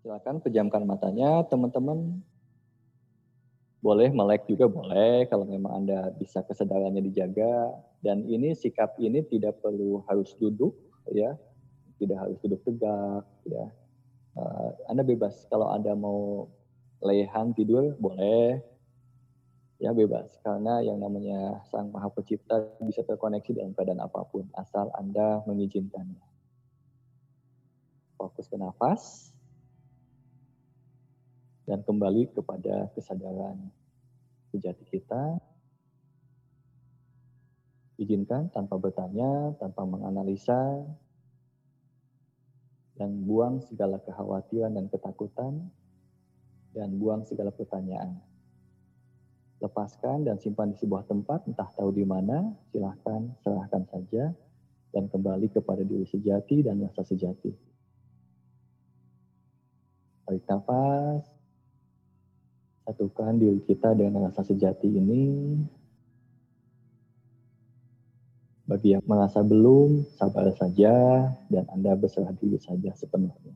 Silakan pejamkan matanya, teman-teman. Boleh melek juga boleh kalau memang Anda bisa kesadarannya dijaga dan ini sikap ini tidak perlu harus duduk ya. Tidak harus duduk tegak ya. Uh, anda bebas kalau Anda mau lehan tidur boleh ya bebas karena yang namanya Sang Maha Pencipta bisa terkoneksi dalam keadaan apa pun asal Anda mengizinkannya. Fokus ke nafas dan kembali kepada kesadaran sejati kita. Izinkan tanpa bertanya, tanpa menganalisa, dan buang segala kekhawatiran dan ketakutan, dan buang segala pertanyaan lepaskan dan simpan di sebuah tempat, entah tahu di mana, silahkan serahkan saja, dan kembali kepada diri sejati dan rasa sejati. Tarik nafas, satukan diri kita dengan rasa sejati ini. Bagi yang merasa belum, sabar saja, dan Anda berserah diri saja sepenuhnya.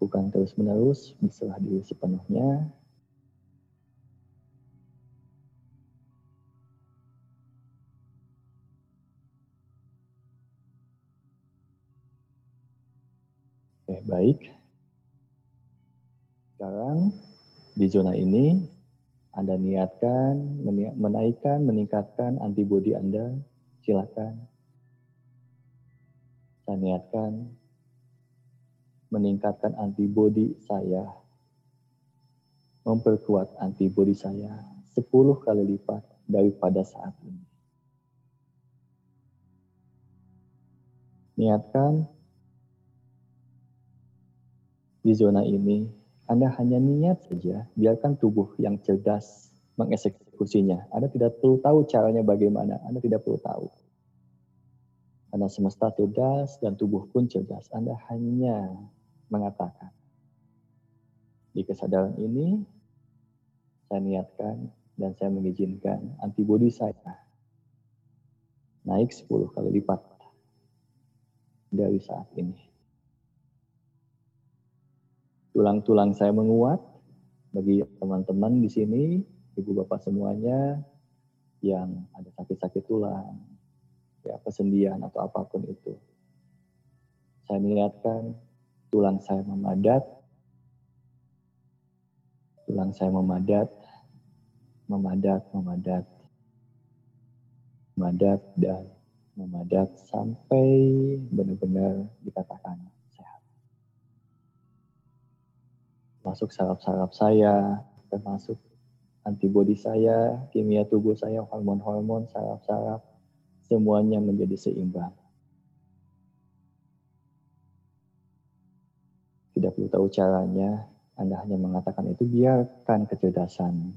lakukan terus-menerus, berserah diri sepenuhnya. Oke, baik. Sekarang di zona ini Anda niatkan menaikkan, meningkatkan antibodi Anda, silakan. Saya niatkan meningkatkan antibodi saya, memperkuat antibodi saya 10 kali lipat daripada saat ini. Niatkan di zona ini, Anda hanya niat saja, biarkan tubuh yang cerdas mengeksekusinya. Anda tidak perlu tahu caranya bagaimana, Anda tidak perlu tahu. Karena semesta cerdas dan tubuh pun cerdas. Anda hanya mengatakan, di kesadaran ini saya niatkan dan saya mengizinkan antibodi saya naik 10 kali lipat dari saat ini. Tulang-tulang saya menguat bagi teman-teman di sini, ibu bapak semuanya yang ada sakit-sakit tulang, ya kesendian atau apa pun itu. Saya niatkan tulang saya memadat, tulang saya memadat, memadat, memadat, memadat dan memadat sampai benar-benar dikatakan Masuk saraf-saraf saya, termasuk antibodi saya, kimia tubuh saya, hormon-hormon, saraf-saraf, semuanya menjadi seimbang. tidak perlu tahu caranya, Anda hanya mengatakan itu biarkan kecerdasan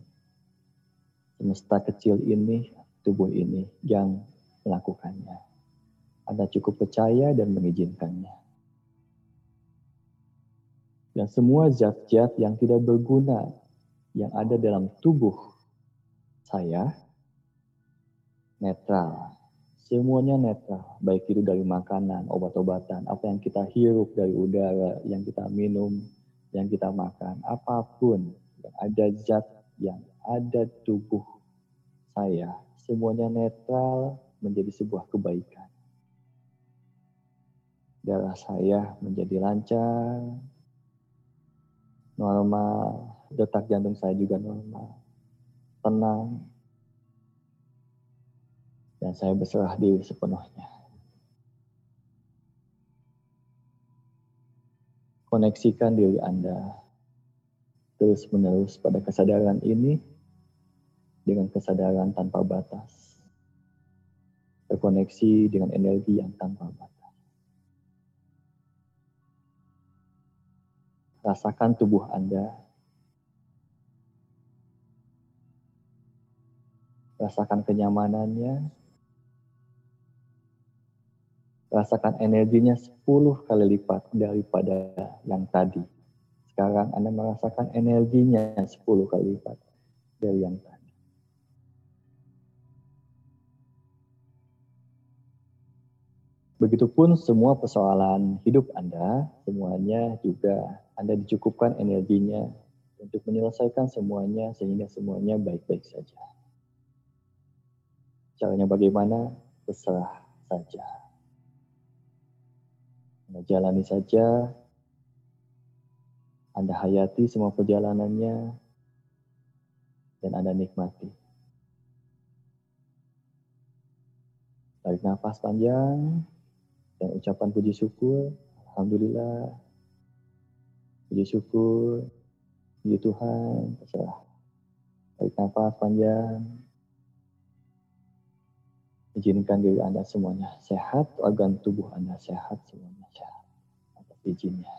semesta kecil ini, tubuh ini yang melakukannya. Anda cukup percaya dan mengizinkannya. Dan semua zat-zat yang tidak berguna yang ada dalam tubuh saya netral semuanya netral, baik itu dari makanan, obat-obatan, apa yang kita hirup dari udara, yang kita minum, yang kita makan, apa pun yang ada zat yang ada tubuh saya, semuanya netral menjadi sebuah kebaikan. Darah saya menjadi lancar, normal, detak jantung saya juga normal, tenang, dan saya berserah diri sepenuhnya. Koneksikan diri Anda terus-menerus pada kesadaran ini dengan kesadaran tanpa batas. Terkoneksi dengan energi yang tanpa batas. Rasakan tubuh Anda rasakan kenyamanannya, rasakan energinya 10 kali lipat daripada yang tadi. Sekarang Anda merasakan energinya 10 kali lipat dari yang tadi. Begitupun semua persoalan hidup Anda, semuanya juga Anda dicukupkan energinya untuk menyelesaikan semuanya sehingga semuanya baik-baik saja. Caranya bagaimana? Terserah saja. Anda jalani saja, Anda hayati semua perjalanannya, dan Anda nikmati. Tarik nafas panjang, dan ucapan puji syukur, Alhamdulillah, puji syukur, puji Tuhan, terserah. Tarik nafas panjang, izinkan diri Anda semuanya sehat, organ tubuh Anda sehat, semuanya sehat. Atas izinnya.